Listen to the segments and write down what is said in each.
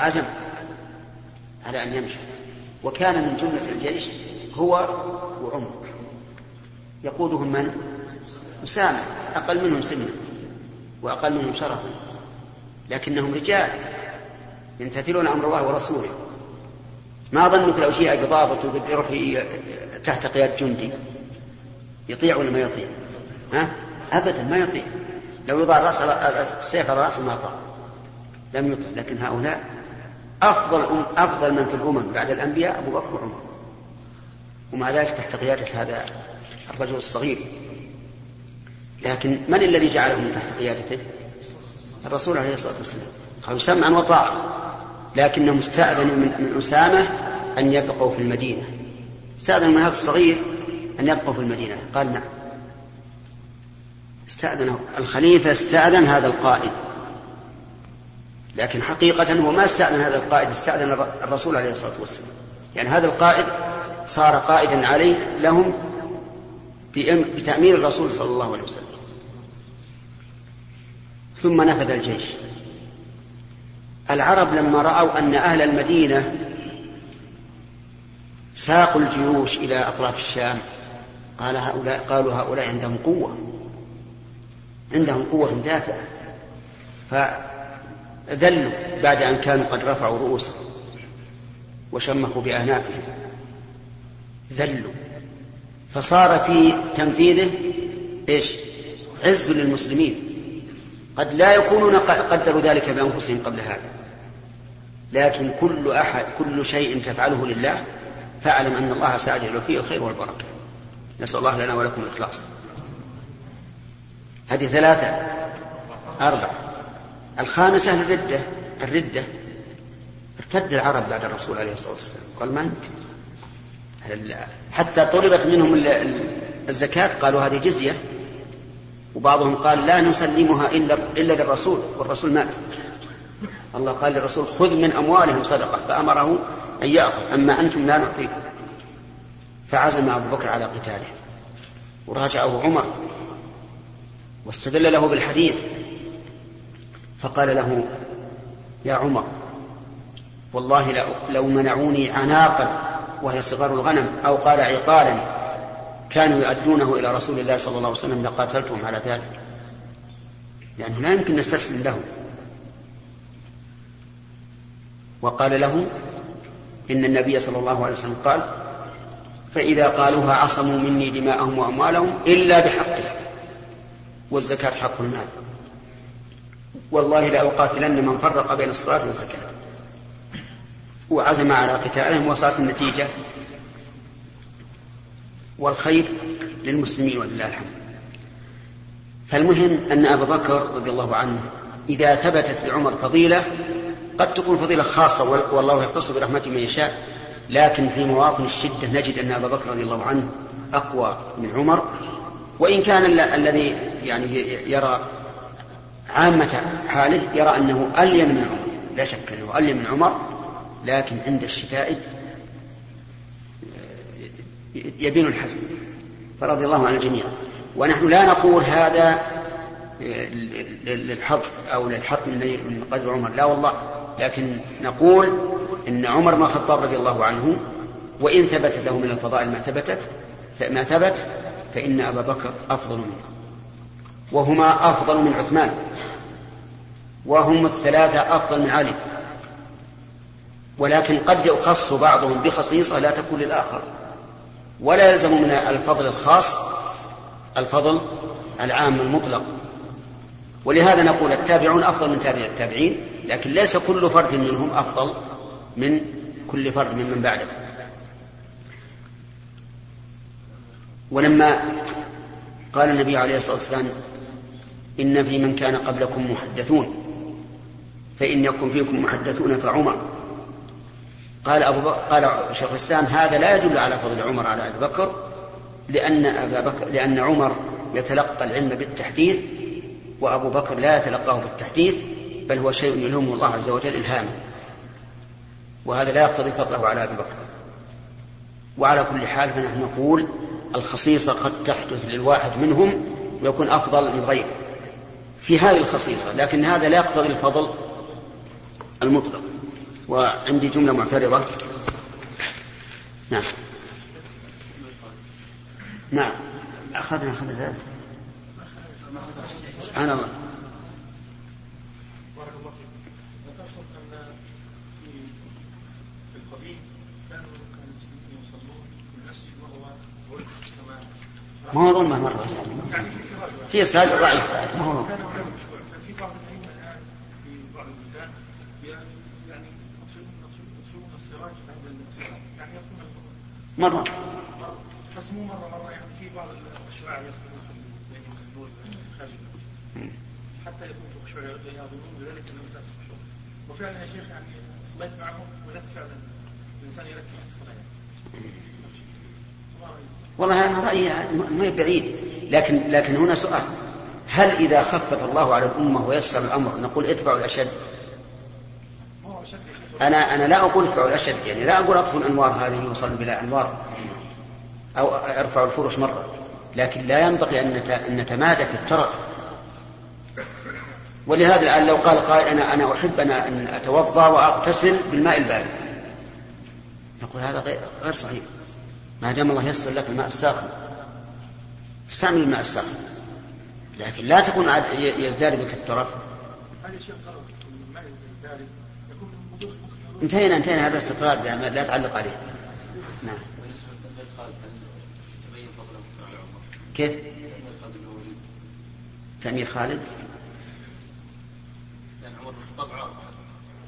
وعزم على أن يمشي. وكان من جملة الجيش هو وعمر. يقودهم من؟ أسامة. أقل منهم سنا وأقل منهم شرفا. لكنهم رجال يمتثلون أمر الله ورسوله. ما ظنك لو جيء بضابط يروح تحت قيادة جندي؟ يطيع ولا ما يطيع؟ ها؟ أبدا ما يطيع. لو الرأس السيف على رأسه ما طاع لم يطع. لكن هؤلاء أفضل أفضل من في الأمم بعد الأنبياء أبو بكر وعمر. ومع ذلك تحت قيادة هذا الرجل الصغير. لكن من الذي جعلهم تحت قيادته؟ الرسول عليه الصلاة والسلام. قالوا سمعا وطاعة لكنهم استأذنوا من أسامة أن يبقوا في المدينة. استأذنوا من هذا الصغير أن يبقوا في المدينة. قال نعم. استأذن الخليفة استأذن هذا القائد. لكن حقيقة هو ما استأذن هذا القائد استأذن الرسول عليه الصلاة والسلام. يعني هذا القائد صار قائدا عليه لهم بتأمير الرسول صلى الله عليه وسلم. ثم نفذ الجيش. العرب لما رأوا أن أهل المدينة ساقوا الجيوش إلى أطراف الشام قال هؤلاء قالوا هؤلاء عندهم قوة عندهم قوة دافعة فذلوا بعد أن كانوا قد رفعوا رؤوسهم وشمخوا بأعناقهم. ذلوا. فصار في تنفيذه إيش؟ عز للمسلمين. قد لا يكونون قدروا ذلك بأنفسهم قبل هذا. لكن كل أحد كل شيء تفعله لله فاعلم أن الله سيجعل فيه الخير والبركة. نسأل الله لنا ولكم الإخلاص. هذه ثلاثة. أربعة. الخامسة الردة. الردة. ارتد العرب بعد الرسول عليه الصلاة والسلام. قال من حتى طلبت منهم الزكاة قالوا هذه جزية. وبعضهم قال لا نسلمها إلا إلا للرسول والرسول مات. الله قال للرسول خذ من أموالهم صدقة. فأمره أن يأخذ. أما أنتم لا نعطيكم. فعزم أبو بكر على قتاله. وراجعه عمر. واستدل له بالحديث. فقال له يا عمر والله لو منعوني عناقا وهي صغار الغنم أو قال عقالا كانوا يؤدونه إلى رسول الله صلى الله عليه وسلم لقاتلتهم على ذلك. لأنه لا يمكن نستسلم له وقال له إن النبي صلى الله عليه وسلم قال فإذا قالوها عصموا مني دماءهم وأموالهم إلا بحقها والزكاة حق المال والله لأقاتلن من فرق بين الصلاة والزكاة. وعزم على قتالهم وصارت النتيجة والخير للمسلمين ولله الحمد. فالمهم أن أبا بكر رضي الله عنه إذا ثبتت لعمر فضيلة قد تكون فضيلة خاصة والله يختص برحمته من يشاء لكن في مواطن الشدة نجد أن أبا بكر رضي الله عنه أقوى من عمر. وإن كان الذي يعني يرى عامة حاله يرى أنه ألين من عمر. لا شك أنه ألين من عمر لكن عند الشدائد يبين الحزم. فرضي الله عن الجميع. ونحن لا نقول هذا للحظ أو للحق من قدر عمر. لا والله. لكن نقول إن عمر بن الخطاب رضي الله عنه وإن ثبتت له من الفضائل ما ثبتت فما ثبت فإن أبا بكر أفضل منه. وهما أفضل من عثمان. وهم الثلاثة أفضل من علي. ولكن قد يخص بعضهم بخصيصة لا تكون للآخر. ولا يلزم من الفضل الخاص الفضل العام المطلق. ولهذا نقول التابعون أفضل من تابع التابعين لكن ليس كل فرد منهم أفضل من كل فرد ممن بعده. ولما قال النبي عليه الصلاة والسلام إن في من كان قبلكم محدثون فإن يكن فيكم محدثون فعمر. قال أبو بكر قال شيخ الإسلام هذا لا يدل على فضل عمر على أبي بكر لأن أبا بكر لأن عمر يتلقى العلم بالتحديث وأبو بكر لا يتلقاه بالتحديث بل هو شيء يلهمه الله عز وجل إلهاما وهذا لا يقتضي فضله على أبي بكر. وعلى كل حال فنحن نقول الخصيصة قد تحدث للواحد منهم ويكون أفضل من غيره في هذه الخصيصة لكن هذا لا يقتضي الفضل المطلق. وعندي جملة معترضة. نعم. نعم. أخذنا أخذنا ثلاثة. سبحان الله. ما هو ظلمة مرة. في سراج ضعيف. ما هو. يعني يعني مرة. بس مو مرة مرة يعني في بعض الشراع يطفئون في خارج حتى يكون في خشوع يظنون بذلك أنه تاتي خشوع وفعلا يا شيخ يعني صليت معهم ولست فعلا الإنسان يركز. والله أنا رأيي ما بعيد. لكن لكن هنا سؤال. هل إذا خفف الله على الأمة ويسر الأمر نقول اتبعوا الأشد؟ أنا أنا لا أقول اتبعوا الأشد يعني لا أقول أطفوا الأنوار هذه وصلوا بلا أنوار. أو ارفعوا الفرش مرة. لكن لا ينبغي أن نتمادى في الترف. ولهذا الآن لو قال قائل أنا أنا أحب أن أتوضأ وأغتسل بالماء البارد. نقول هذا غير صحيح. ما دام الله يسر لك الماء الساخن. استعمل الماء الساخن. لكن لا تكون يزداد بك الترف. انتهينا انتهينا. هذا استطراد. لا تعلق عليه. نعم. كيف؟ تأمير خالد؟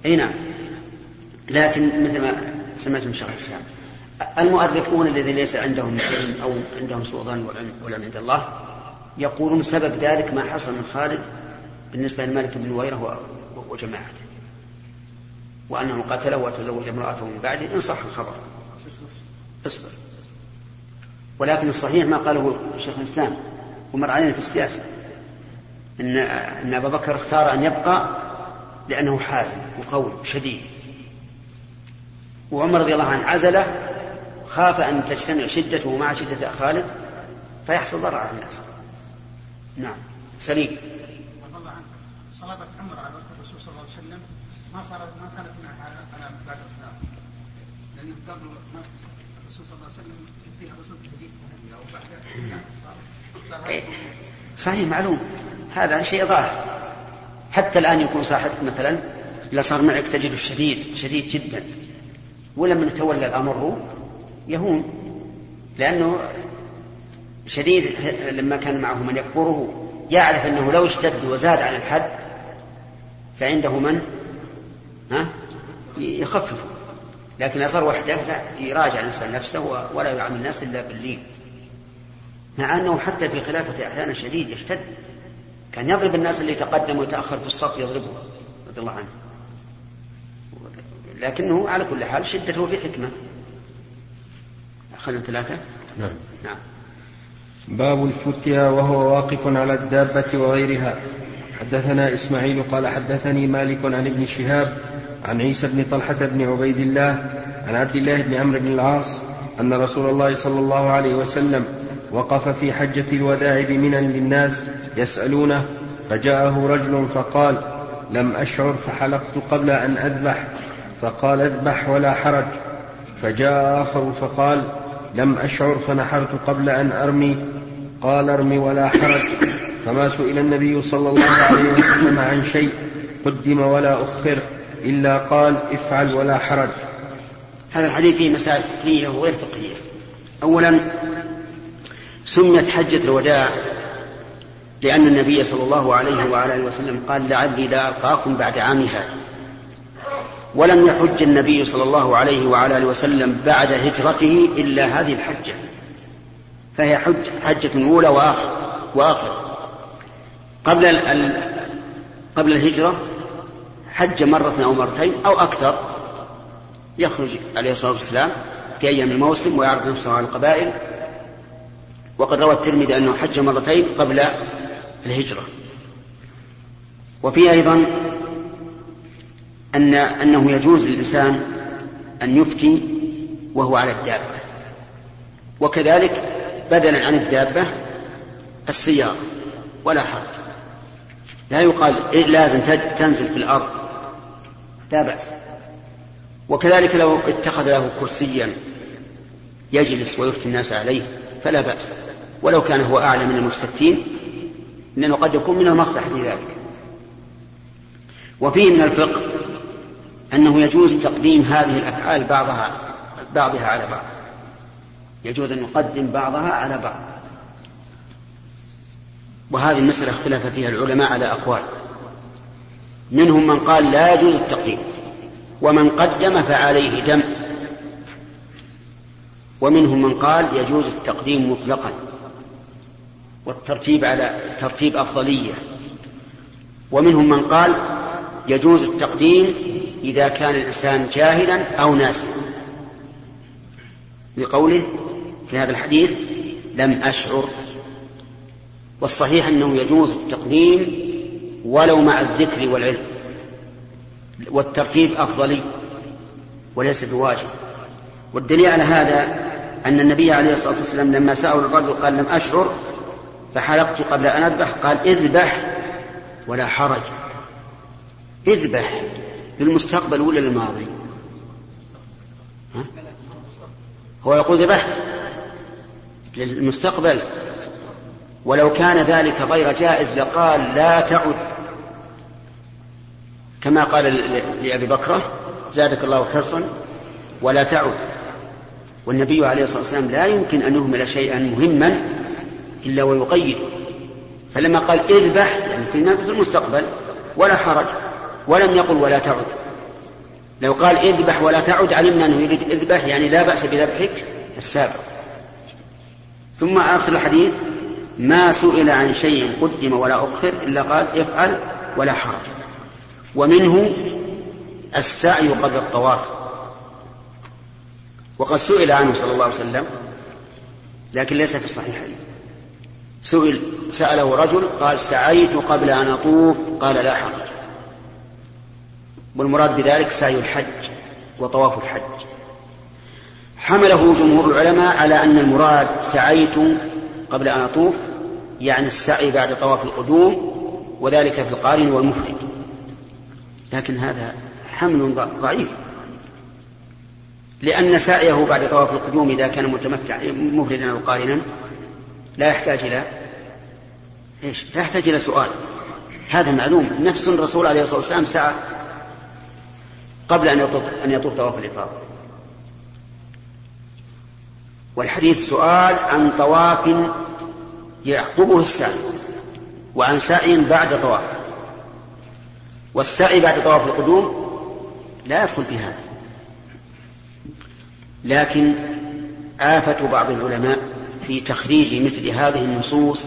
أي نعم. لكن مثل ما سمعتم شيخ الاسلام المؤرخون الذين ليس عندهم علم أو عندهم سوء ظن والعلم عند الله يقولون سبب ذلك ما حصل من خالد بالنسبة لمالك بن نويره وجماعته. وأنه قتله وتزوج امرأته من بعده ان صح الخبر. اصبر. ولكن الصحيح ما قاله شيخ الإسلام ومر علينا في السياسة ان إن أبا بكر اختار أن يبقى لأنه حازم وقوي شديد وعمر رضي الله عنه عزله خاف أن تجتمع شدته مع شدة خالد فيحصل ضرر على الناس. نعم. سليم. صلاة عمر على الرسول صلى الله عليه وسلم ما صارت ما كانت معه على بعد الخلاف لأنه قبل الرسول صلى الله عليه وسلم فيها رسول جديد أو بعد صحيح معلوم. هذا شيء ظاهر. حتى الآن يكون صاحبك مثلا إذا صار معك تجده شديد شديد جدا. ولما تولى الأمر يهون لأنه شديد لما كان معه من يكبره يعرف أنه لو اشتد وزاد عن الحد فعنده من؟ ها؟ يخففه. لكن صار وحده لا يراجع الإنسان نفسه ولا يعامل الناس إلا باللين. مع أنه حتى في خلافة أحيانا شديد يشتد. كان يضرب الناس اللي تقدم وتأخر في الصف يضربه رضي الله عنه. لكنه على كل حال شدته في حكمة. أخذنا ثلاثة؟ نعم. نعم. باب الفتيا وهو واقف على الدابة وغيرها. حدثنا إسماعيل قال حدثني مالك عن ابن شهاب عن عيسى بن طلحة بن عبيد الله عن عبد الله بن عمرو بن العاص أن رسول الله صلى الله عليه وسلم وقف في حجة الوداع بمنى للناس يسألونه فجاءه رجل فقال لم أشعر فحلقت قبل أن أذبح. فقال اذبح ولا حرج. فجاء آخر فقال لم أشعر فنحرت قبل أن أرمي. قال ارمي ولا حرج. فما سئل النبي صلى الله عليه وسلم عن شيء قدم ولا أخر إلا قال افعل ولا حرج. هذا الحديث فيه مسائل فقهية وغير فقهية. أولا سميت حجة الوداع لأن النبي صلى الله عليه وعلى وسلم قال لعلي لا ألقاكم بعد عامي هذا ولم يحج النبي صلى الله عليه وعلى آله وسلم بعد هجرته إلا هذه الحجة. فهي حج حجة أولى واخر وآخر. قبل ال قبل الهجرة حج مرة أو مرتين أو أكثر. يخرج عليه الصلاة والسلام في أيام الموسم ويعرض نفسه على القبائل. وقد روى الترمذي أنه حج مرتين قبل الهجرة. وفي أيضا أن أنه يجوز للإنسان أن يفتي وهو على الدابة. وكذلك بدلا عن الدابة السيارة ولا حرج. لا يقال إيه لازم تنزل في الأرض. لا بأس. وكذلك لو اتخذ له كرسيا يجلس ويفتي الناس عليه فلا بأس. ولو كان هو أعلى من المستفتين لأنه قد يكون من المصلحة في ذلك. وفيه من الفقه أنه يجوز تقديم هذه الأفعال بعضها بعضها على بعض. يجوز أن نقدم بعضها على بعض. وهذه المسألة اختلف فيها العلماء على أقوال. منهم من قال لا يجوز التقديم. ومن قدم فعليه دم. ومنهم من قال يجوز التقديم مطلقا. والترتيب على ترتيب أفضلية. ومنهم من قال يجوز التقديم إذا كان الإنسان جاهلا أو ناسا لقوله في هذا الحديث لم أشعر. والصحيح أنه يجوز التقديم ولو مع الذكر والعلم. والترتيب أفضلي وليس بواجب. والدليل على هذا أن النبي عليه الصلاة والسلام لما سأل الرجل قال لم أشعر فحلقت قبل أن أذبح قال اذبح ولا حرج. اذبح. للمستقبل ولا للماضي؟ ها؟ هو يقول ذبحت للمستقبل. ولو كان ذلك غير جائز لقال لا تعد. كما قال لأبي بكرة زادك الله حرصا ولا تعد. والنبي عليه الصلاة والسلام لا يمكن أن يهمل شيئا مهما إلا ويقيده فلما قال اذبح يعني في المستقبل ولا حرج. ولم يقل ولا تعد. لو قال اذبح ولا تعد علمنا أنه يريد اذبح يعني لا بأس بذبحك السابق. ثم آخر الحديث ما سئل عن شيء قدم ولا أخر إلا قال افعل ولا حرج. ومنه السعي قبل الطواف. وقد سئل عنه صلى الله عليه وسلم لكن ليس في الصحيحين سئل سأله رجل قال سعيت قبل أن أطوف قال لا حرج. والمراد بذلك سعي الحج وطواف الحج. حمله جمهور العلماء على أن المراد سعيت قبل أن أطوف يعني السعي بعد طواف القدوم وذلك في القارن والمفرد. لكن هذا حمل ضعيف. لأن سعيه بعد طواف القدوم إذا كان متمتع مفردا أو قارنا لا يحتاج إلى إيش؟ لا يحتاج إلى سؤال. هذا معلوم. نفس الرسول عليه الصلاة والسلام سعى قبل أن يطوف أن يطوف طواف الإفاضة. والحديث سؤال عن طواف يعقبه السعي وعن سعي بعد طواف. والسعي بعد طواف القدوم لا يدخل في هذا. لكن آفة بعض العلماء في تخريج مثل هذه النصوص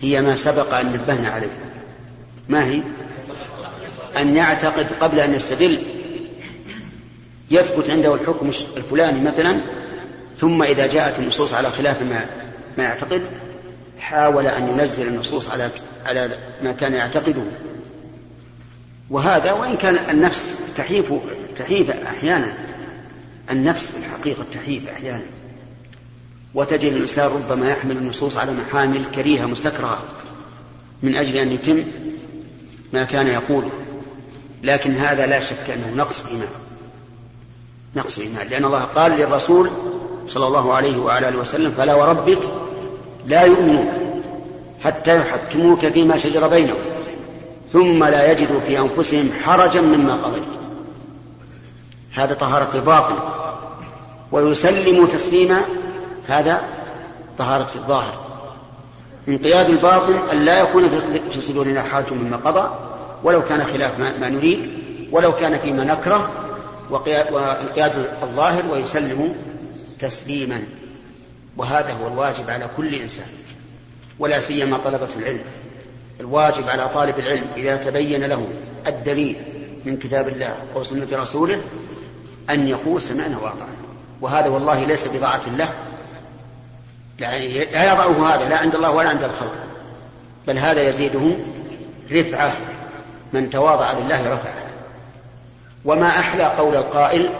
هي ما سبق أن نبهنا عليه. ما هي؟ أن يعتقد قبل أن يستدل. يثبت عنده الحكم الفلاني مثلا ثم إذا جاءت النصوص على خلاف ما ما يعتقد حاول أن ينزل النصوص على على ما كان يعتقده. وهذا وإن كان النفس تحيف تحيف أحيانا. النفس في الحقيقة تحيف أحيانا. وتجد الإنسان ربما يحمل النصوص على محامل كريهة مستكرهة من أجل أن يتم ما كان يقوله. لكن هذا لا شك أنه نقص إيمان. نقص إيمان. لأن الله قال للرسول صلى الله عليه وعلى آله وسلم فلا وربك لا يؤمنون حتى يحكموك فيما شجر بينهم ثم لا يجدوا في أنفسهم حرجا مما قضيت. هذا طهارة الباطن. ويسلم تسليما هذا طهارة الظاهر. انقياد الباطن أن لا يكون في صدورنا حرج مما قضى ولو كان خلاف ما, نريد ولو كان فيما نكره وانقياد الظاهر ويسلم تسليما. وهذا هو الواجب على كل إنسان ولا سيما طلبة العلم. الواجب على طالب العلم إذا تبين له الدليل من كتاب الله أو سنة رسوله أن يقول سمعنا واطعنا وهذا والله ليس بضاعة له. يعني لا يضعه هذا لا عند الله ولا عند الخلق. بل هذا يزيده رفعه من تواضع لله رفعه وما أحلى قول القائل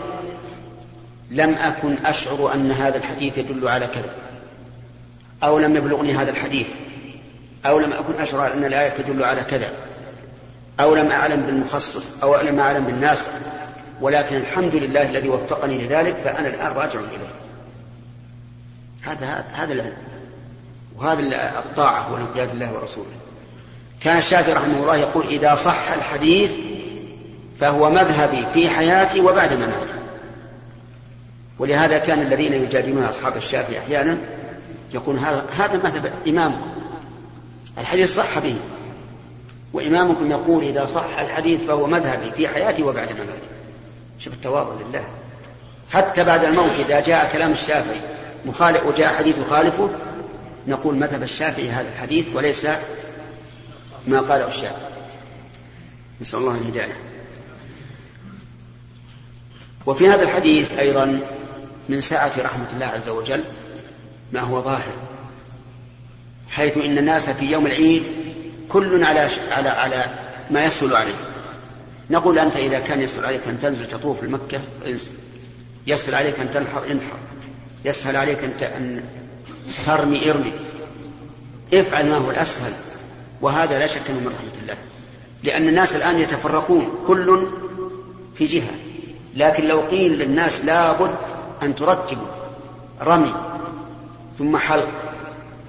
لم أكن أشعر أن هذا الحديث يدل على كذا أو لم يبلغني هذا الحديث أو لم أكن أشعر أن الآية تدل على كذا أو لم أعلم بالمخصص أو لم أعلم بالناس ولكن الحمد لله الذي وفقني لذلك فأنا الآن راجع إليه. هذا هذا العلم وهذا الطاعة والانقياد لله ورسوله. كان الشافعي رحمه الله يقول إذا صح الحديث فهو مذهبي في حياتي وبعد مماتي. ولهذا كان الذين يجادلون أصحاب الشافعي أحيانا يقول هذا مذهب إمامكم. الحديث صح به. وإمامكم يقول إذا صح الحديث فهو مذهبي في حياتي وبعد مماتي. شوف التواضع لله. حتى بعد الموت إذا جاء كلام الشافعي مخالف وجاء حديث يخالفه نقول مذهب الشافعي هذا الحديث وليس ما قاله الشافعي نسأل الله الهداية. وفي هذا الحديث أيضا من سعة رحمة الله عز وجل ما هو ظاهر حيث إن الناس في يوم العيد كل على على على ما يسهل عليه. نقول أنت إذا كان يسهل عليك أن تنزل تطوف في مكة انزل يسهل عليك أن تنحر انحر. يسهل عليك أن ترمي ارمي. افعل ما هو الأسهل. وهذا لا شك من رحمة الله. لأن الناس الآن يتفرقون كل في جهة. لكن لو قيل للناس لابد أن ترتبوا. رمي ثم حلق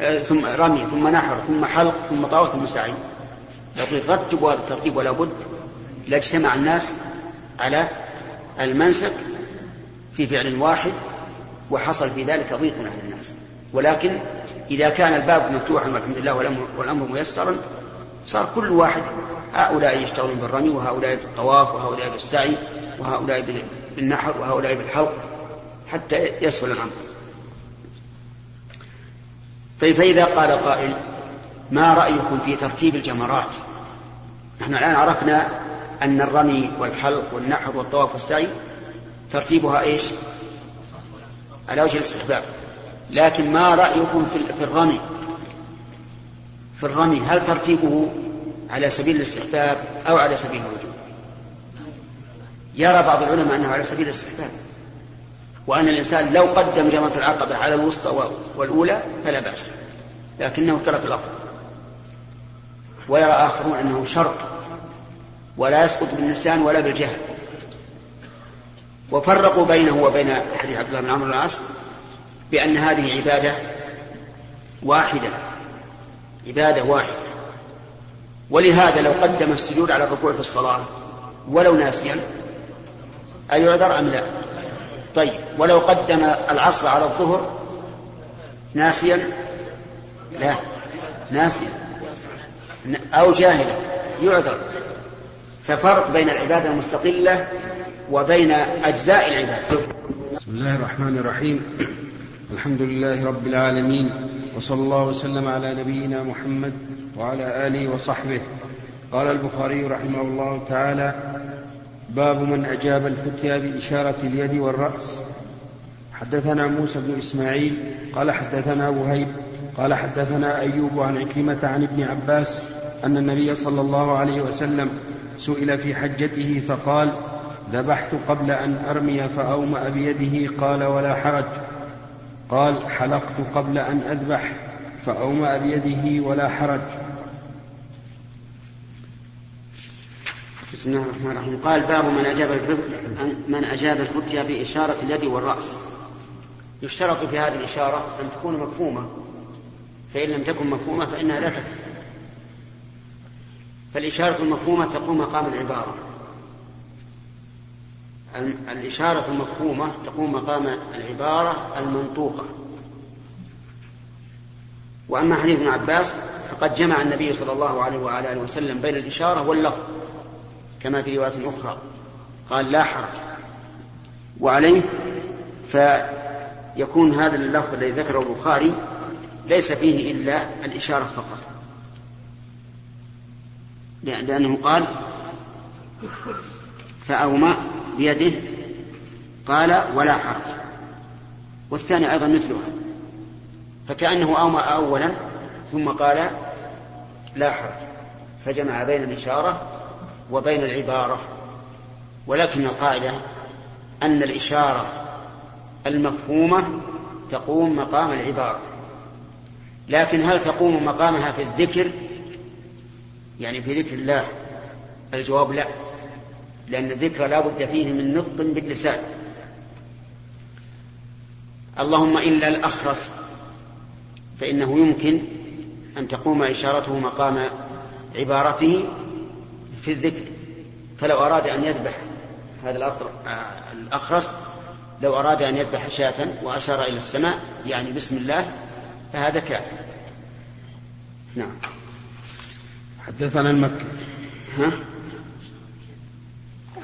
آه، ثم رمي ثم نحر ثم حلق ثم طواف ثم سعي لو قيل رتبوا هذا الترتيب ولا بد لاجتمع الناس على المنسك في فعل واحد وحصل في ذلك ضيق على الناس. ولكن إذا كان الباب مفتوحا والحمد لله والأمر, ميسرا صار كل واحد هؤلاء يشتغلون بالرمي وهؤلاء بالطواف وهؤلاء بالسعي وهؤلاء بالنحر وهؤلاء بالحلق حتى يسهل الأمر. طيب فإذا قال قائل ما رأيكم في ترتيب الجمرات؟ نحن الآن عرفنا أن الرمي والحلق والنحر والطواف والسعي ترتيبها إيش؟ على وجه الاستحباب. لكن ما رأيكم في الرمي؟ في الرمي هل ترتيبه على سبيل الاستحباب أو على سبيل الوجوب؟ يرى بعض العلماء أنه على سبيل الاستحباب. وأن الإنسان لو قدم جمرة العقبة على الوسطى والأولى فلا بأس لكنه ترك الأفضل ويرى آخرون أنه شرط ولا يسقط بالنسيان ولا بالجهل. وفرقوا بينه وبين حديث عبد الله بن عمرو العاص بأن هذه عبادة واحدة عبادة واحدة. ولهذا لو قدم السجود على الركوع في الصلاة ولو ناسيا أيعذر أم لا؟ طيب ولو قدم العصر على الظهر ناسيا؟ لا ناسيا. أو جاهلا يعذر. ففرق بين العبادة المستقلة وبين أجزاء العبادة. بسم الله الرحمن الرحيم. الحمد لله رب العالمين وصلى الله وسلم على نبينا محمد وعلى آله وصحبه. قال البخاري رحمه الله تعالى باب من أجاب الفتيا بإشارة اليد والرأس. حدثنا موسى بن إسماعيل قال حدثنا وهيب قال حدثنا أيوب عن عكرمة عن ابن عباس أن النبي صلى الله عليه وسلم سئل في حجته فقال ذبحت قبل أن أرمي فأومأ بيده قال ولا حرج. قال حلقت قبل أن أذبح فأومأ بيده ولا حرج. بسم الله الرحمن الرحيم. قال باب من أجاب من أجاب الفتيا بإشارة اليد والرأس. يشترط في هذه الإشارة أن تكون مفهومة. فإن لم تكن مفهومة فإنها لا تكفي. فالإشارة المفهومة تقوم مقام العبارة. الإشارة المفهومة تقوم مقام العبارة المنطوقة. وأما حديث ابن عباس فقد جمع النبي صلى الله عليه وعلى آله وسلم بين الإشارة واللفظ كما في رواية أخرى. قال لا حرج. وعليه فيكون هذا اللفظ الذي ذكره البخاري ليس فيه إلا الإشارة فقط. لأنه قال فأومأ بيده قال ولا حرج. والثاني أيضا مثلها. فكأنه أومأ أولا ثم قال لا حرج. فجمع بين الإشارة وبين العبارة. ولكن القاعدة أن الإشارة المفهومة تقوم مقام العبارة. لكن هل تقوم مقامها في الذكر؟ يعني في ذكر الله الجواب لا. لأن الذكر لا بد فيه من نطق باللسان. اللهم إلا الأخرس فإنه يمكن أن تقوم إشارته مقام عبارته في الذكر. فلو أراد أن يذبح هذا الأخرس لو أراد أن يذبح شاة وأشار إلى السماء يعني بسم الله فهذا كافر نعم. حدثنا المكي. ها؟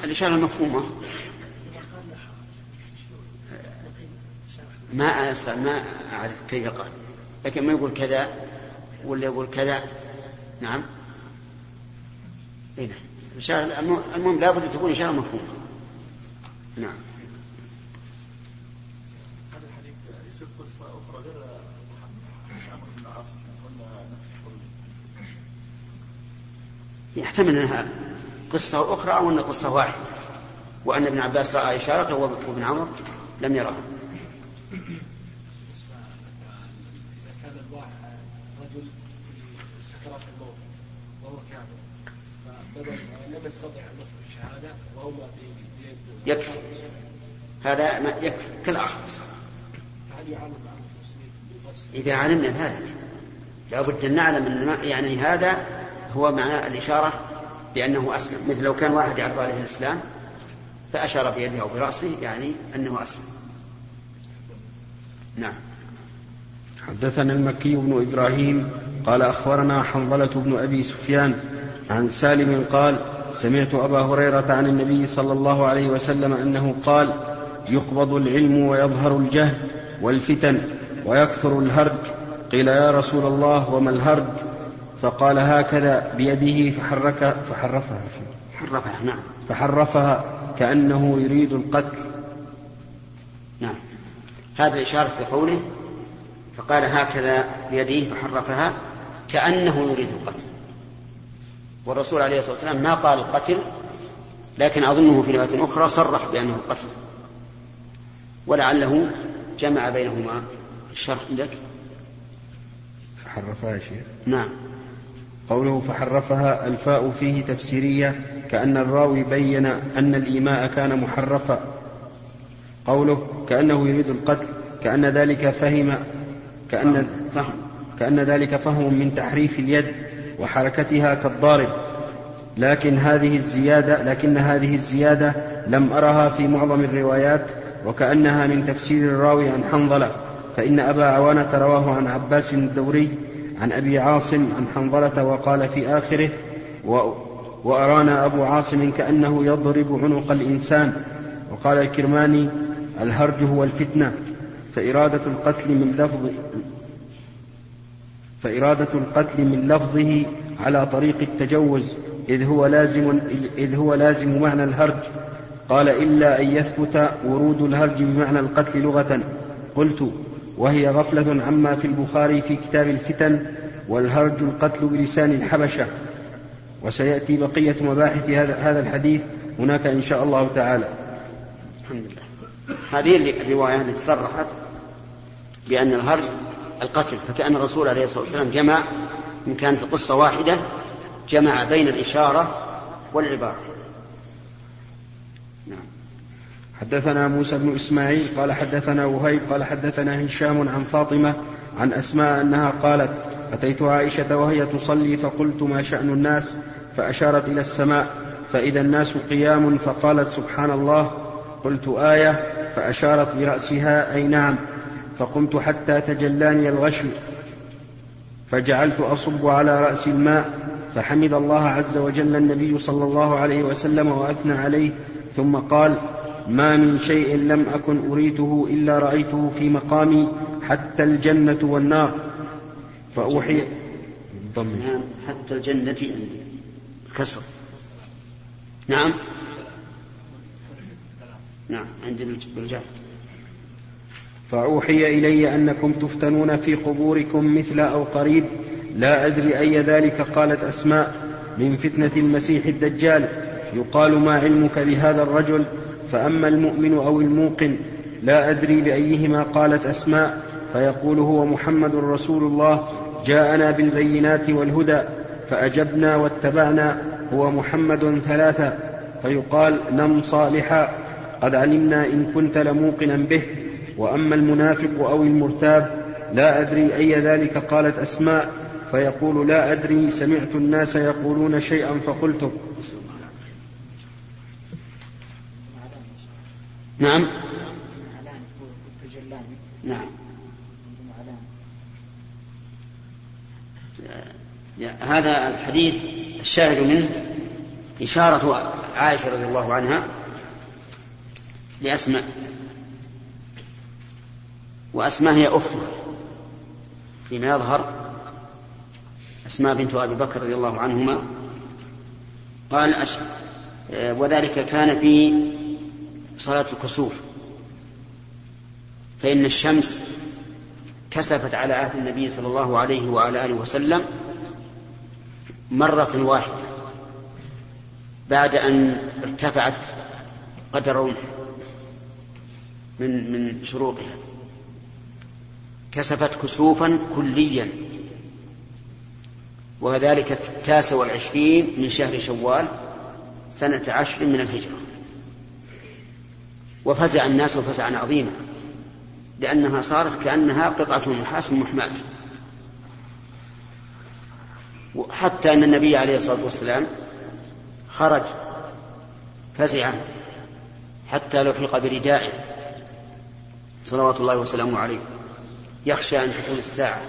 الإشارة المفهومة ما ما أعرف كيف قال لكن ما يقول كذا ولا يقول كذا. نعم. إيه نعم. المهم لابد أن تكون إشارة مفهومة. نعم. يحتمل أنها قصة أخرى أو انها قصة واحدة وأن ابن عباس رأى اشارته وابن عمر لم يرها يكفي. هذا يكفي كالاخرس إذا علمنا ذلك لابد أن نعلم أن يعني هذا هو معنى الإشارة بأنه أسلم مثل لو كان واحد يعرض عليه الإسلام فأشار بيده أو براسه يعني أنه أسلم. نعم. حدثنا المكي بن إبراهيم قال أخبرنا حنظلة بن أبي سفيان عن سالم قال سمعت أبا هريرة عن النبي صلى الله عليه وسلم أنه قال يقبض العلم ويظهر الجهل والفتن ويكثر الهرج. قيل يا رسول الله وما الهرج؟ فقال هكذا بيده فحرك فحرفها. حرفها نعم. فحرفها كأنه يريد القتل. نعم. هذا الإشارة في قوله فقال هكذا بيده فحرفها كأنه يريد القتل. والرسول عليه الصلاة والسلام ما قال القتل لكن أظنه في رواية أخرى صرح بأنه القتل ولعله جمع بينهما الشرح عندك. فحرفها شيء نعم. قوله فحرفها الفاء فيه تفسيرية كأن الراوي بين أن الإيماء كان محرفا. قوله كأنه يريد القتل كأن ذلك فهم كأن فهم. كأن ذلك فهم من تحريف اليد وحركتها كالضارب. لكن هذه الزيادة لكن هذه الزيادة لم أرها في معظم الروايات وكأنها من تفسير الراوي عن حنظلة. فإن أبا عوانة رواه عن عباس الدوري عن أبي عاصم عن حنظلة وقال في آخره و وأرانا أبو عاصم كأنه يضرب عنق الإنسان. وقال الكرماني الهرج هو الفتنة. فإرادة القتل من لفظ فإرادة القتل من لفظه على طريق التجوز إذ هو لازم إذ هو لازم معنى الهرج. قال إلا أن يثبت ورود الهرج بمعنى القتل لغة. قلت وهي غفلة عما في البخاري في كتاب الفتن والهرج القتل بلسان الحبشة. وسيأتي بقية مباحث هذا الحديث هناك إن شاء الله تعالى. الحمد لله. هذه الرواية التي صرحت بأن الهرج القتل فكأن الرسول عليه الصلاة والسلام جمع إن كان في قصة واحدة جمع بين الإشارة والعبارة. حدثنا موسى بن إسماعيل قال حدثنا وهيب قال حدثنا هشام عن فاطمة عن أسماء أنها قالت أتيت عائشة وهي تصلي فقلت ما شأن الناس؟ فأشارت إلى السماء فإذا الناس قيام فقالت سبحان الله. قلت آية فأشارت برأسها أي نعم. فقمت حتى تجلاني الغشي فجعلت أصب على رأس الماء فحمد الله عز وجل النبي صلى الله عليه وسلم وأثنى عليه ثم قال ما من شيء لم أكن أريته إلا رأيته في مقامي حتى الجنة والنار. فأوحي نعم حتى الجنة عندي. كسر. نعم. نعم عندي بالجر فأوحي إلي أنكم تفتنون في قبوركم مثل أو قريب. لا أدري أي ذلك قالت أسماء من فتنة المسيح الدجال. يقال ما علمك بهذا الرجل؟ فأما المؤمن أو الموقن لا أدري بأيهما قالت أسماء فيقول هو محمد رسول الله جاءنا بالبينات والهدى فأجبنا واتبعنا هو محمد ثلاثة فيقال نم صالحا قد علمنا إن كنت لموقنا به وأما المنافق أو المرتاب لا أدري أي ذلك قالت أسماء فيقول لا أدري سمعت الناس يقولون شيئا فقلته. نعم. نعم. هذا الحديث الشاهد منه إشارة عائشة رضي الله عنها لأسماء وأسماء هي أختها فيما يظهر. أسماء بنت أبي بكر رضي الله عنهما. قال أش... وذلك كان في صلاة الكسوف. فإن الشمس كسفت على عهد النبي صلى الله عليه وعلى آله وسلم مرة واحدة بعد أن ارتفعت قدر من من شروطها. كسفت كسوفا كليا. وذلك في التاسع والعشرين من شهر شوال سنة عشر من الهجرة. وفزع الناس فزعا عظيما لأنها صارت كأنها قطعة نحاس محماة. حتى أن النبي عليه الصلاة والسلام خرج فزعا حتى لحق بردائه. صلوات الله وسلامه عليه. يخشى أن تكون الساعة.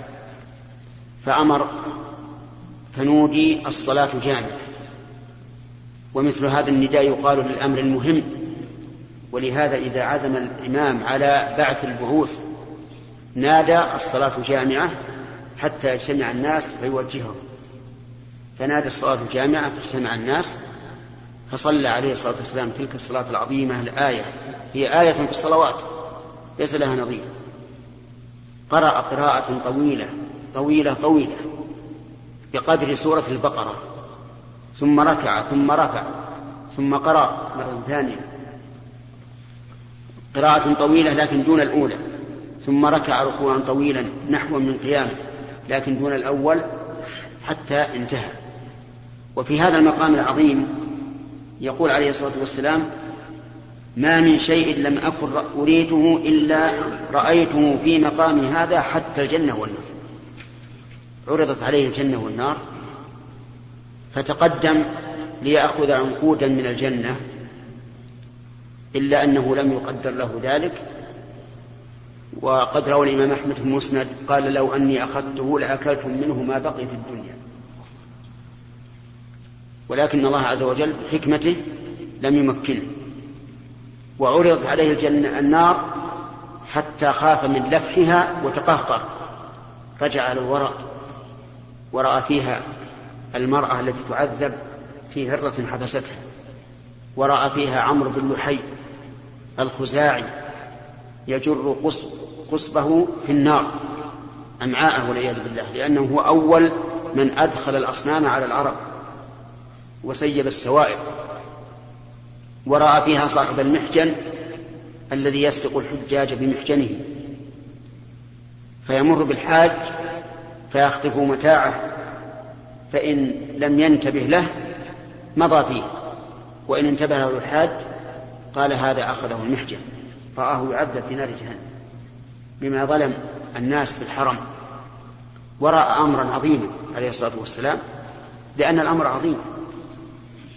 فأمر فنودي الصلاة جامعة. ومثل هذا النداء يقال للأمر المهم. ولهذا إذا عزم الإمام على بعث البعوث نادى الصلاة جامعة حتى يجتمع الناس فيوجههم. فنادى الصلاة جامعة فاجتمع الناس فصلى عليه الصلاة والسلام تلك الصلاة العظيمة الآية. هي آية في الصلوات ليس لها نظير. قرأ قراءة طويلة طويلة طويلة بقدر سورة البقرة. ثم ركع ثم رفع ثم قرأ مرة ثانية. قراءة طويلة لكن دون الأولى ثم ركع ركوعا طويلا نحو من قيامه لكن دون الأول حتى انتهى. وفي هذا المقام العظيم يقول عليه الصلاة والسلام ما من شيء لم أكن أريده إلا رأيته في مقامي هذا حتى الجنة والنار. عرضت عليه الجنة والنار فتقدم ليأخذ عنقودا من الجنة إلا أنه لم يقدر له ذلك. وقد روى الإمام أحمد في المسند قال لو أني أخذته لأكلتم منه ما بقي في الدنيا. ولكن الله عز وجل بحكمته لم يمكنه. وعرضت عليه الجنة النار حتى خاف من لفحها وتقهقر. رجع على الوراء ورأى فيها المرأة التي تعذب في هرة حبستها. ورأى فيها عمرو بن لحي الخزاعي يجر قصبه في النار أمعاءه والعياذ بالله لأنه هو أول من أدخل الأصنام على العرب وسيب السوائق ورأى فيها صاحب المحجن الذي يسرق الحجاج بمحجنه فيمر بالحاج فيخطف متاعه فإن لم ينتبه له مضى فيه وإن انتبه له الحاج قال هذا أخذه المحجن رآه يعذب في نار جهنم. بما ظلم الناس في الحرم. ورأى أمرا عظيما عليه الصلاة والسلام لأن الأمر عظيم.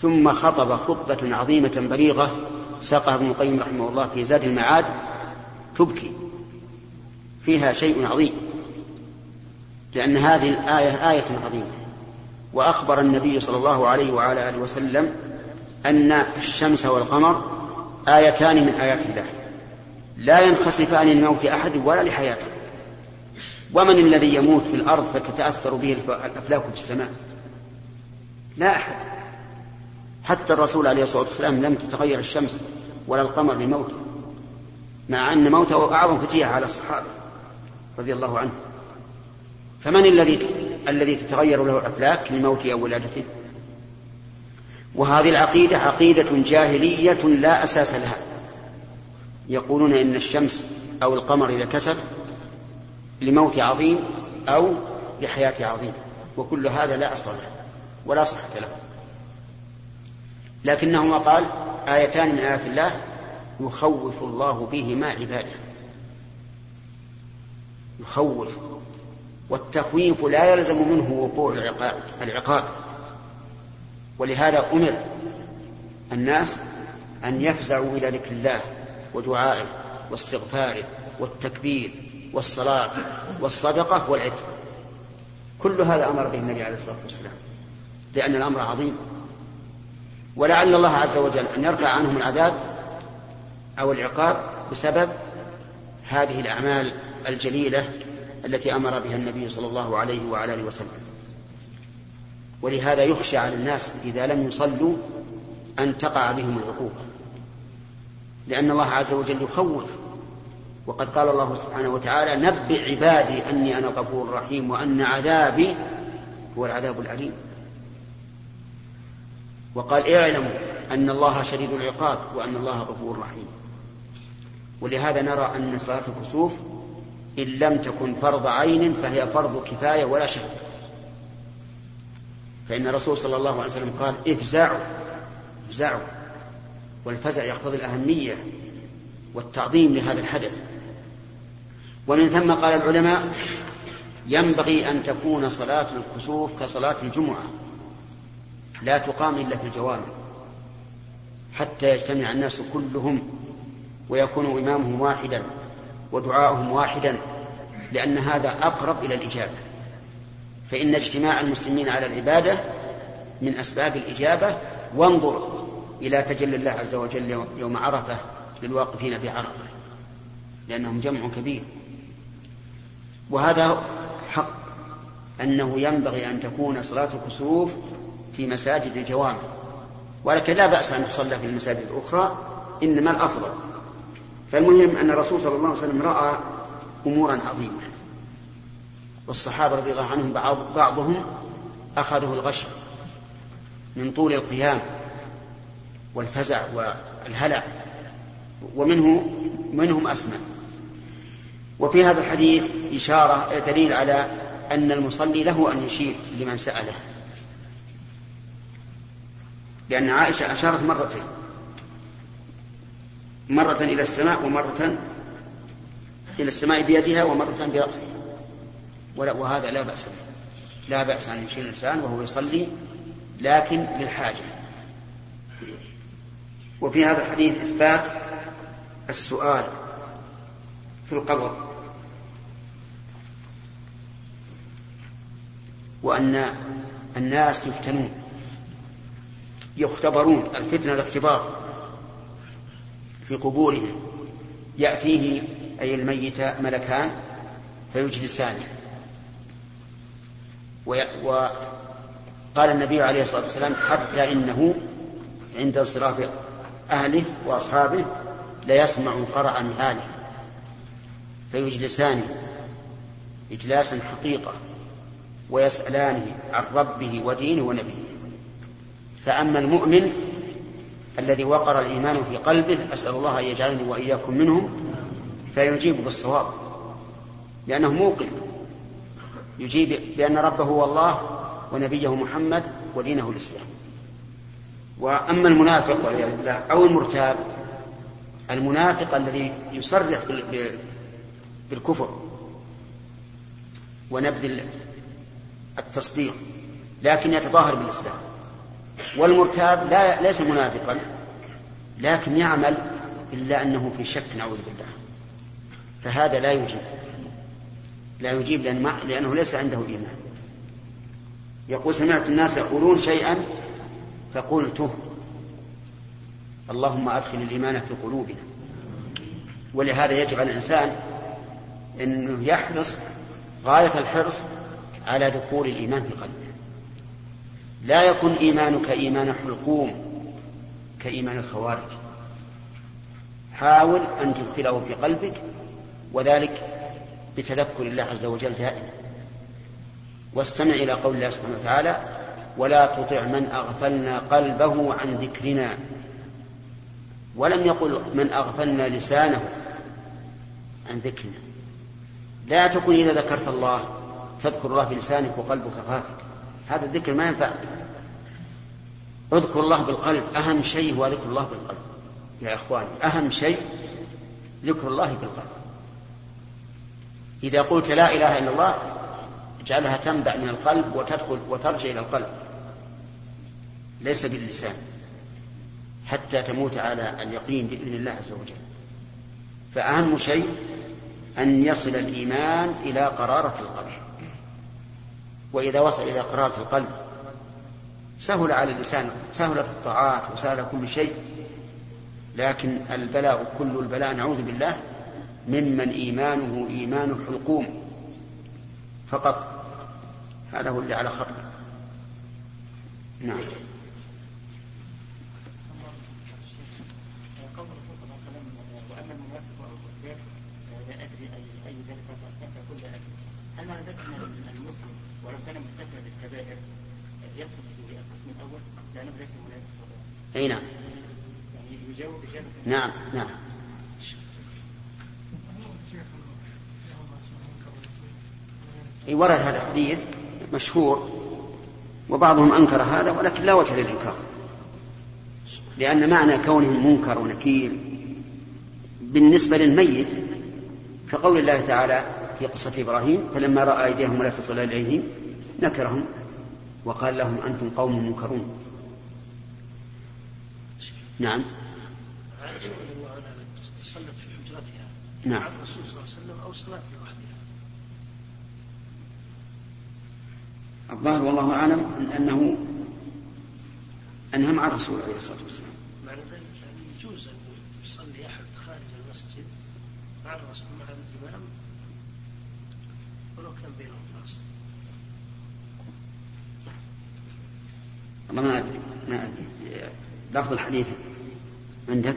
ثم خطب خطبة عظيمة بليغة ساقها ابن القيم رحمه الله في زاد المعاد تبكي. فيها شيء عظيم. لأن هذه الآية آية عظيمة. وأخبر النبي صلى الله عليه وعلى آله وسلم أن الشمس والقمر آيتان من آيات الله. لا ينخسفان لموت أحد ولا لحياته. ومن الذي يموت في الأرض فتتأثر به الأفلاك في السماء؟ لا أحد. حتى الرسول عليه الصلاة والسلام لم تتغير الشمس ولا القمر لموته مع أن موته أعظم فتية على الصحابة رضي الله عنهم. فمن الذي الذي تتغير له الأفلاك لموته أو ولادته؟ وهذه العقيدة عقيدة جاهلية لا أساس لها. يقولون إن الشمس أو القمر إذا كسف لموت عظيم أو لحياة عظيم وكل هذا لا أصل له ولا صحة له. لكنهما قال آيتان من آيات الله يخوف الله بهما عباده. يخوف والتخويف لا يلزم منه وقوع العقاب, العقاب. ولهذا أمر الناس أن يفزعوا إلى ذكر الله ودعائه واستغفاره والتكبير والصلاة والصدقة والعتق. كل هذا أمر به النبي عليه الصلاة والسلام لأن الأمر عظيم. ولعل الله عز وجل أن يرفع عنهم العذاب أو العقاب بسبب هذه الأعمال الجليلة التي أمر بها النبي صلى الله عليه وعلى آله وسلم. ولهذا يخشى على الناس إذا لم يصلوا أن تقع بهم العقوبة. لأن الله عز وجل يخوف. وقد قال الله سبحانه وتعالى نبئ عبادي أني أنا غفور رحيم وأن عذابي هو العذاب الأليم. وقال اعلموا أن الله شديد العقاب وأن الله غفور رحيم. ولهذا نرى أن صلاة الكسوف إن لم تكن فرض عين فهي فرض كفاية ولا شك. فإن الرسول صلى الله عليه وسلم قال افزعوا افزعوا والفزع يقتضي الأهمية والتعظيم لهذا الحدث. ومن ثم قال العلماء ينبغي أن تكون صلاة الكسوف كصلاة الجمعة لا تقام إلا في الجوامع حتى يجتمع الناس كلهم ويكون إمامهم واحدا ودعاؤهم واحدا لأن هذا أقرب إلى الإجابة. فإن اجتماع المسلمين على العبادة من أسباب الإجابة وانظر إلى تجلي الله عز وجل يوم عرفة للواقفين في عرفة لأنهم جمع كبير. وهذا حق أنه ينبغي أن تكون صلاة الكسوف في مساجد الجوامع. ولكن لا بأس أن تصلى في المساجد الأخرى إنما الأفضل. فالمهم أن الرسول صلى الله عليه وسلم رأى أمورا عظيمة. والصحابة رضي الله عنهم بعض بعضهم أخذه الغش من طول القيام والفزع والهلع ومنه منهم أسمع وفي هذا الحديث إشارة دليل على أن المصلي له أن يشير لمن سأله. لأن عائشة أشارت مرتين. مرة إلى السماء ومرة إلى السماء بيدها ومرة برأسها. وهذا لا بأس به. لا بأس أن يشير الإنسان وهو يصلي لكن للحاجة. وفي هذا الحديث إثبات السؤال في القبر وأن الناس يفتنون يختبرون الفتنة الاختبار في قبورهم. يأتيه أي الميت ملكان فيجلسانه وقال النبي عليه الصلاة والسلام حتى إنه عند انصراف أهله وأصحابه ليسمع قرع نعاله فيجلسانه إجلاسا حقيقة ويسألانه عن ربه ودينه ونبيه. فأما المؤمن الذي وقر الإيمان في قلبه أسأل الله أن يجعلني وإياكم منهم فيجيب بالصواب لأنه موقن. يجيب بأن ربه هو الله ونبيه محمد ودينه الإسلام. وأما المنافق والعياذ بالله أو المرتاب المنافق الذي يصرح بالكفر ونبذ التصديق لكن يتظاهر بالإسلام. والمرتاب لا ليس منافقا لكن يعمل إلا أنه في شك نعوذ بالله. فهذا لا يجيب لا يجيب لأن ما لأنه ليس عنده إيمان. يقول سمعت الناس يقولون شيئا فقلته اللهم أدخل الإيمان في قلوبنا. ولهذا يجب على الإنسان أنه يحرص غاية الحرص على دخول الإيمان في قلبه. لا يكن إيمانك إيمان حلقوم كإيمان الخوارج. حاول أن تدخله في قلبك وذلك بتذكر الله عز وجل دائما. واستمع إلى قول الله سبحانه وتعالى ولا تطع من أغفلنا قلبه عن ذكرنا. ولم يقل من أغفلنا لسانه عن ذكرنا. لا تكن إذا ذكرت الله تذكر الله بلسانك وقلبك غافل. هذا الذكر ما ينفع. اذكر الله بالقلب أهم شيء هو ذكر الله بالقلب. يا إخواني أهم شيء ذكر الله بالقلب. إذا قلت لا إله إلا الله اجعلها تنبع من القلب وتدخل وترجع إلى القلب. ليس باللسان حتى تموت على اليقين بإذن الله عز وجل. فأهم شيء أن يصل الإيمان إلى قرارة القلب. وإذا وصل إلى قرارة القلب سهل على اللسان سهلت الطاعات وسهل كل شيء. لكن البلاء كل البلاء نعوذ بالله ممن إيمانه إيمان الحلقوم فقط. هذا هو اللي على خطر. نعم. هل معنى ذلك ان المسلم ولو كان مرتكبا للكبائر يدخل في القسم الأول لأنه ليس منافق اي نعم يعني يجاوب اجابه نعم نعم أي ورد هذا الحديث مشهور وبعضهم أنكر هذا ولكن لا وجه للإنكار. لأن معنى كونه منكر ونكير بالنسبة للميت كقول الله تعالى في قصة إبراهيم فلما رأى أيديهم لا تصل إليهم نكرهم وقال لهم أنتم قوم منكرون. نعم. نعم. الرسول صلى الله عليه وسلم أو صلاة لوحدها. الظاهر والله أعلم أنه أنها مع الرسول عليه الصلاة والسلام معنى ذلك يعني يجوز أن يصلي أحد خارج المسجد مع الرسول مع الإمام ولو كان بينهم فاصل والله ما أدري ما أدري. لفظ الحديث عندك؟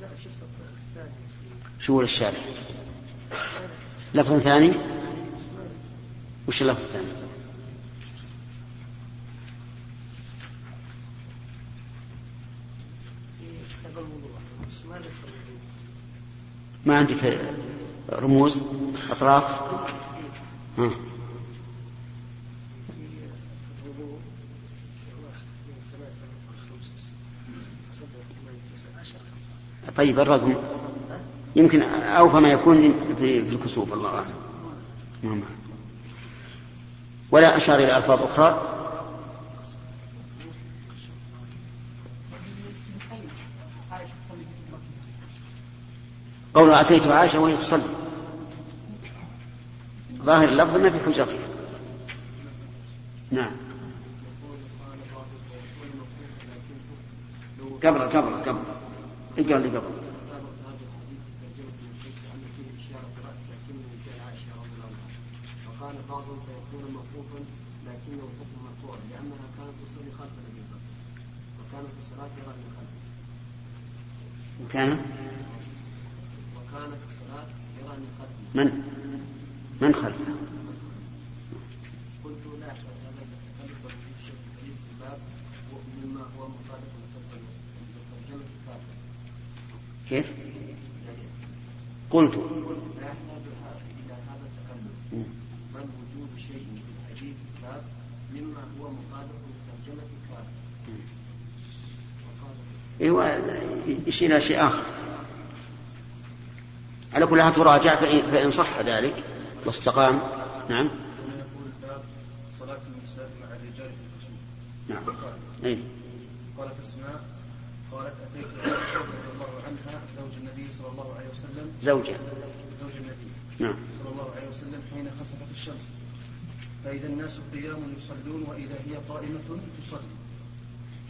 لا شفت الثاني في شو الشارع لفظ ثاني؟ وش اللفظ الثاني في كتاب الوضوء بس ما ذكر الوضوء ما عندك رموز؟ أطراف؟ ها. طيب الرقم. يمكن أوفى ما يكون في, الكسوف الله أعلم. معه. ولا أشار إلى ألفاظ أخرى؟ قول أتيت عائشة وهي تصلي. ظاهر اللفظ أنها في حجرتها نعم. قبل قبل قبل. اقرأ اللي قبل. بعضهم فيكون لكنه حكم لانها كانت وكانت وكان من؟ من الكافر كيف؟ يعني قلت. لا يحتاج إلى هذا التكلف مم. بل وجود شيء في الحديث الباب مما هو مطابق لترجمة الكافر وقال إيوه يشير إلى شيء آخر؟ على كل حال تراجع فإن, صح ذلك. واستقام. نعم. هنا يقول الباب صلاة النساء مع الرجال في الخشوع نعم. أي. قالت أسماء قالت أتيت عائشه رضي الله عنها زوج النبي صلى الله عليه وسلم. زوجة. زوج النبي نعم. صلى الله عليه وسلم حين خسفت الشمس. فإذا الناس قيام يصلون وإذا هي قائمة تصلي.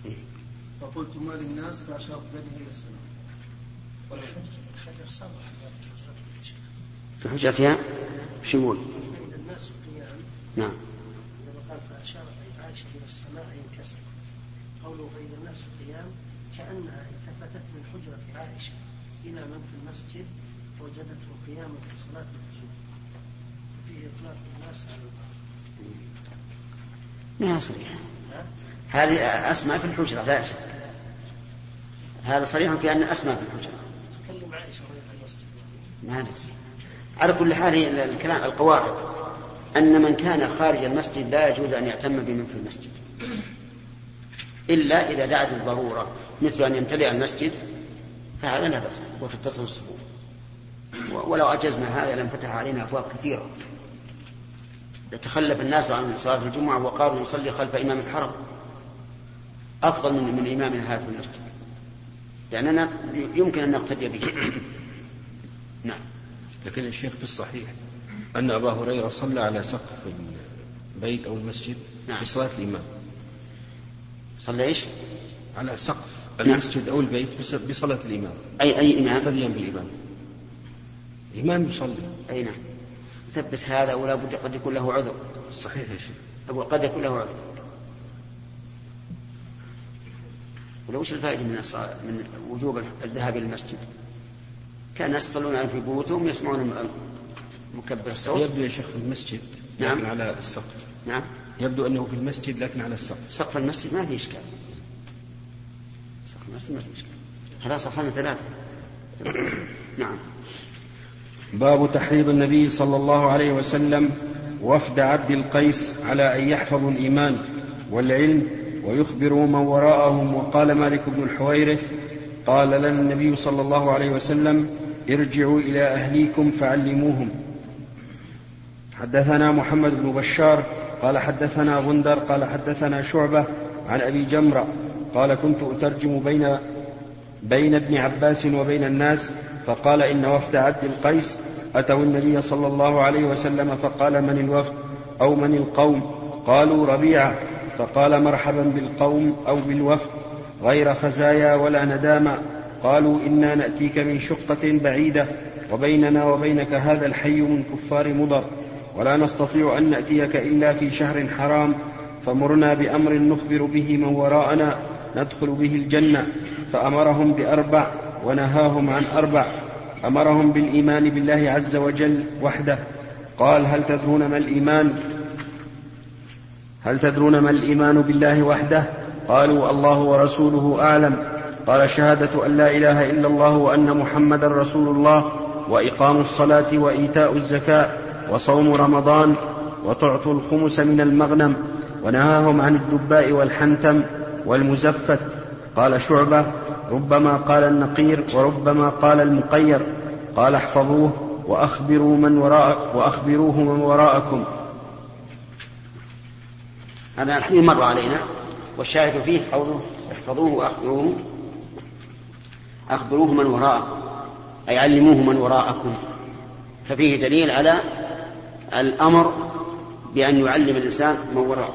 إيه. فقلت ما للناس فاشارت بيده إلى السماء. في الناس قيام نعم. فأشارت عائشة إلى السماء ينكسر قوله فإذا الناس قيام كأنها التفتت من حجرة عائشة إلى من في المسجد فوجدته قياما في صلاة الكسوف ففيه إطلاق الناس على ما هي صريحة؟ هذه أسماء في الحجرة لا شك هذا صريح في أن أسماء في الحجرة تكلم عائشة وهي في المسجد ما ندري على كل حال الكلام القواعد. أن من كان خارج المسجد لا يجوز أن يعتم بمن في المسجد. إلا إذا دعت الضرورة مثل أن يمتلئ المسجد فهذا لا بأس وتتصل الصفوف. ولو أجزنا هذا لانفتح علينا أبواب كثيرة. يتخلف الناس عن صلاة الجمعة وقالوا نصلي خلف إمام الحرم. أفضل من من إمامنا هذا في المسجد. لأننا يمكن أن نقتدي به. نعم لكن الشيخ في الصحيح أن أبا هريرة صلى على سقف البيت أو المسجد نعم. بصلاة الإمام صلى إيش؟ على سقف نعم. المسجد أو البيت بصلاة الإمام أي أي إمام؟ مقتديا بالإمام الإمام يصلي أي نعم ثبت هذا ولا بد قد يكون له عذر صحيح يا شيخ أقول قد يكون له عذر ولا وش الفائدة من من وجوب الذهاب إلى المسجد؟ كأن الناس يصلون في بيوتهم يسمعون مكبر الصوت. يبدو يا شيخ في المسجد نعم. لكن على السقف. نعم. يبدو أنه في المسجد لكن على السقف. سقف المسجد ما في إشكال. سقف المسجد ما في إشكال. هذا صفحنا ثلاثة. نعم. باب تحريض النبي صلى الله عليه وسلم وفد عبد القيس على أن يحفظوا الإيمان والعلم ويخبروا من وراءهم. وقال مالك بن الحويرث قال لنا النبي صلى الله عليه وسلم ارجعوا إلى أهليكم فعلموهم. حدثنا محمد بن بشار قال حدثنا غندر قال حدثنا شعبة عن أبي جمرة قال كنت أترجم بين بين ابن عباس وبين الناس فقال إن وفد عبد القيس أتوا النبي صلى الله عليه وسلم فقال من الوفد أو من القوم؟ قالوا ربيعة فقال مرحبا بالقوم أو بالوفد غير خزايا ولا ندامة. قالوا إنا نأتيك من شقة بعيدة وبيننا وبينك هذا الحي من كفار مضر ولا نستطيع أن نأتيك إلا في شهر حرام فمرنا بأمر نخبر به من وراءنا ندخل به الجنة فأمرهم بأربع ونهاهم عن أربع أمرهم بالإيمان بالله عز وجل وحده. قال هل تدرون ما الإيمان؟ هل تدرون ما الإيمان بالله وحده؟ قالوا الله ورسوله أعلم. قال شهادة أن لا إله إلا الله وأن محمدا رسول الله وإقام الصلاة وإيتاء الزكاة وصوم رمضان وتعطوا الخمس من المغنم ونهاهم عن الدباء والحنتم والمزفت. قال شعبة ربما قال النقير وربما قال المقير. قال احفظوه وأخبروا من وراء وأخبروه من وراءكم. هذا الحديث مر علينا والشاهد فيه قوله احفظوه وأخبروه. أخبروه من وراءكم أي علموه من وراءكم. ففيه دليل على الأمر بأن يعلم الإنسان من وراءه.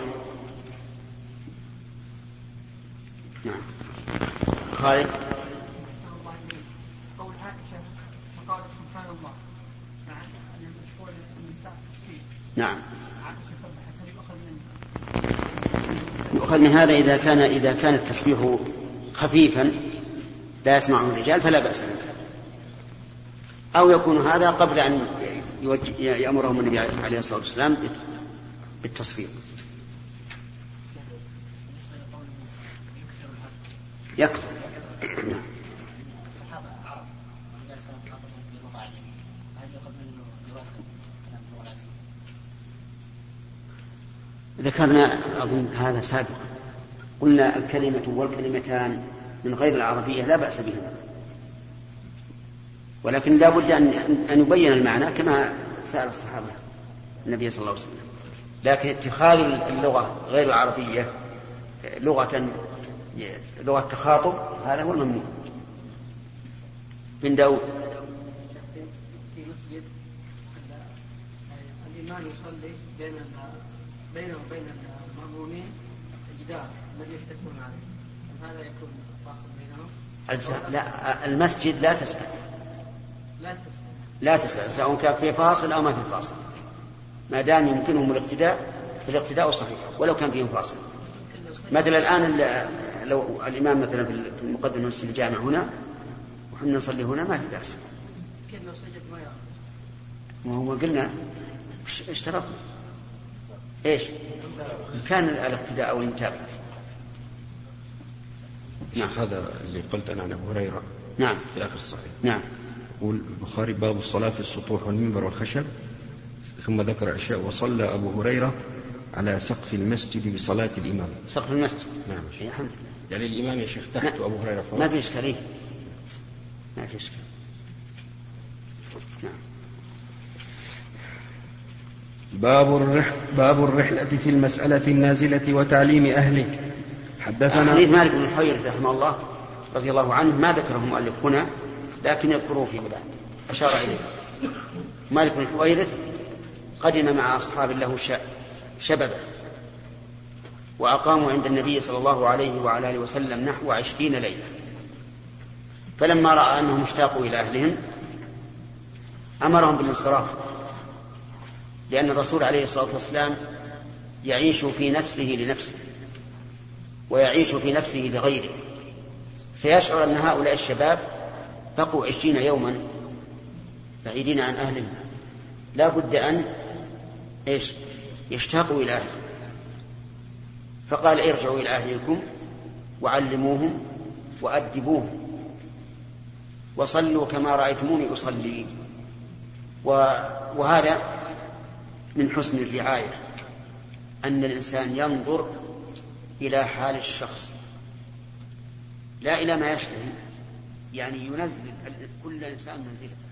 نعم. خالد؟ نعم. يؤخذ من هذا إذا كان إذا كان التسبيح خفيفا لا يسمعه الرجال فلا بأس به أو يكون هذا قبل أن يأمرهم النبي عليه الصلاة والسلام بالتصفيق. العجمية؟ ذكرنا أظن هذا سابقا. قلنا الكلمة والكلمتان من غير العربية لا بأس بهما ولكن لا بد أن أن يبين المعنى كما سأل الصحابة النبي صلى الله عليه وسلم. لكن اتخاذ اللغة غير العربية لغة لغة تخاطب هذا هو الممنوع. من داود. في مسجد الإمام يصلي بين بينه وبين المأمومين جدار الذي يتكون عليه. هذا يكون لا المسجد لا تسأل. لا تسأل. سواء كان في فاصل أو ما في فاصل. ما دام يمكنهم الاقتداء فالاقتداء صحيح ولو كان فيهم فاصل. مثلا الآن ال- لو الإمام مثلا في المقدمة مسجد الجامع هنا وحنا نصلي هنا ما في بأس. ما وهو قلنا اشترطنا إيش؟ كان الاقتداء أو المتابعه نعم. هذا اللي قلت أنا عن أبو هريرة نعم. في آخر الصحيح. نعم. يقول البخاري باب الصلاة في السطوح والمنبر والخشب. ثم ذكر أشياء وصلى أبو هريرة على سقف المسجد بصلاة الإمام. سقف المسجد. نعم. إيه، الحمد لله. يعني الإمام يا شيخ تحت ما- وأبو هريرة فوق ما في إشكالية. ما في إشكال نعم. باب الرح باب الرحلة في المسألة النازلة وتعليم أهله. حدثنا حديث مالك بن الحويرث رحمه الله رضي الله عنه ما ذكره المؤلف هنا لكن يذكره في بعد أشار إليه. مالك بن الحويرث قدم مع أصحاب له ش- شببة وأقاموا عند النبي صلى الله عليه وعلى آله وسلم نحو عشرين ليلة. فلما رأى أنهم اشتاقوا إلى أهلهم أمرهم بالانصراف لأن الرسول عليه الصلاة والسلام يعيش في نفسه لنفسه. ويعيش في نفسه لغيره فيشعر أن هؤلاء الشباب بقوا عشرين يوما بعيدين عن أهلهم لا بد أن إيش؟ يشتاقوا إلى أهلهم فقال ارجعوا إلى أهلكم وعلموهم وأدبوهم. وصلوا كما رأيتموني أصلي. وهذا من حسن الرعاية أن الإنسان ينظر إلى حال الشخص. لا إلى ما يشتهي. يعني ينزل كل إنسان منزلته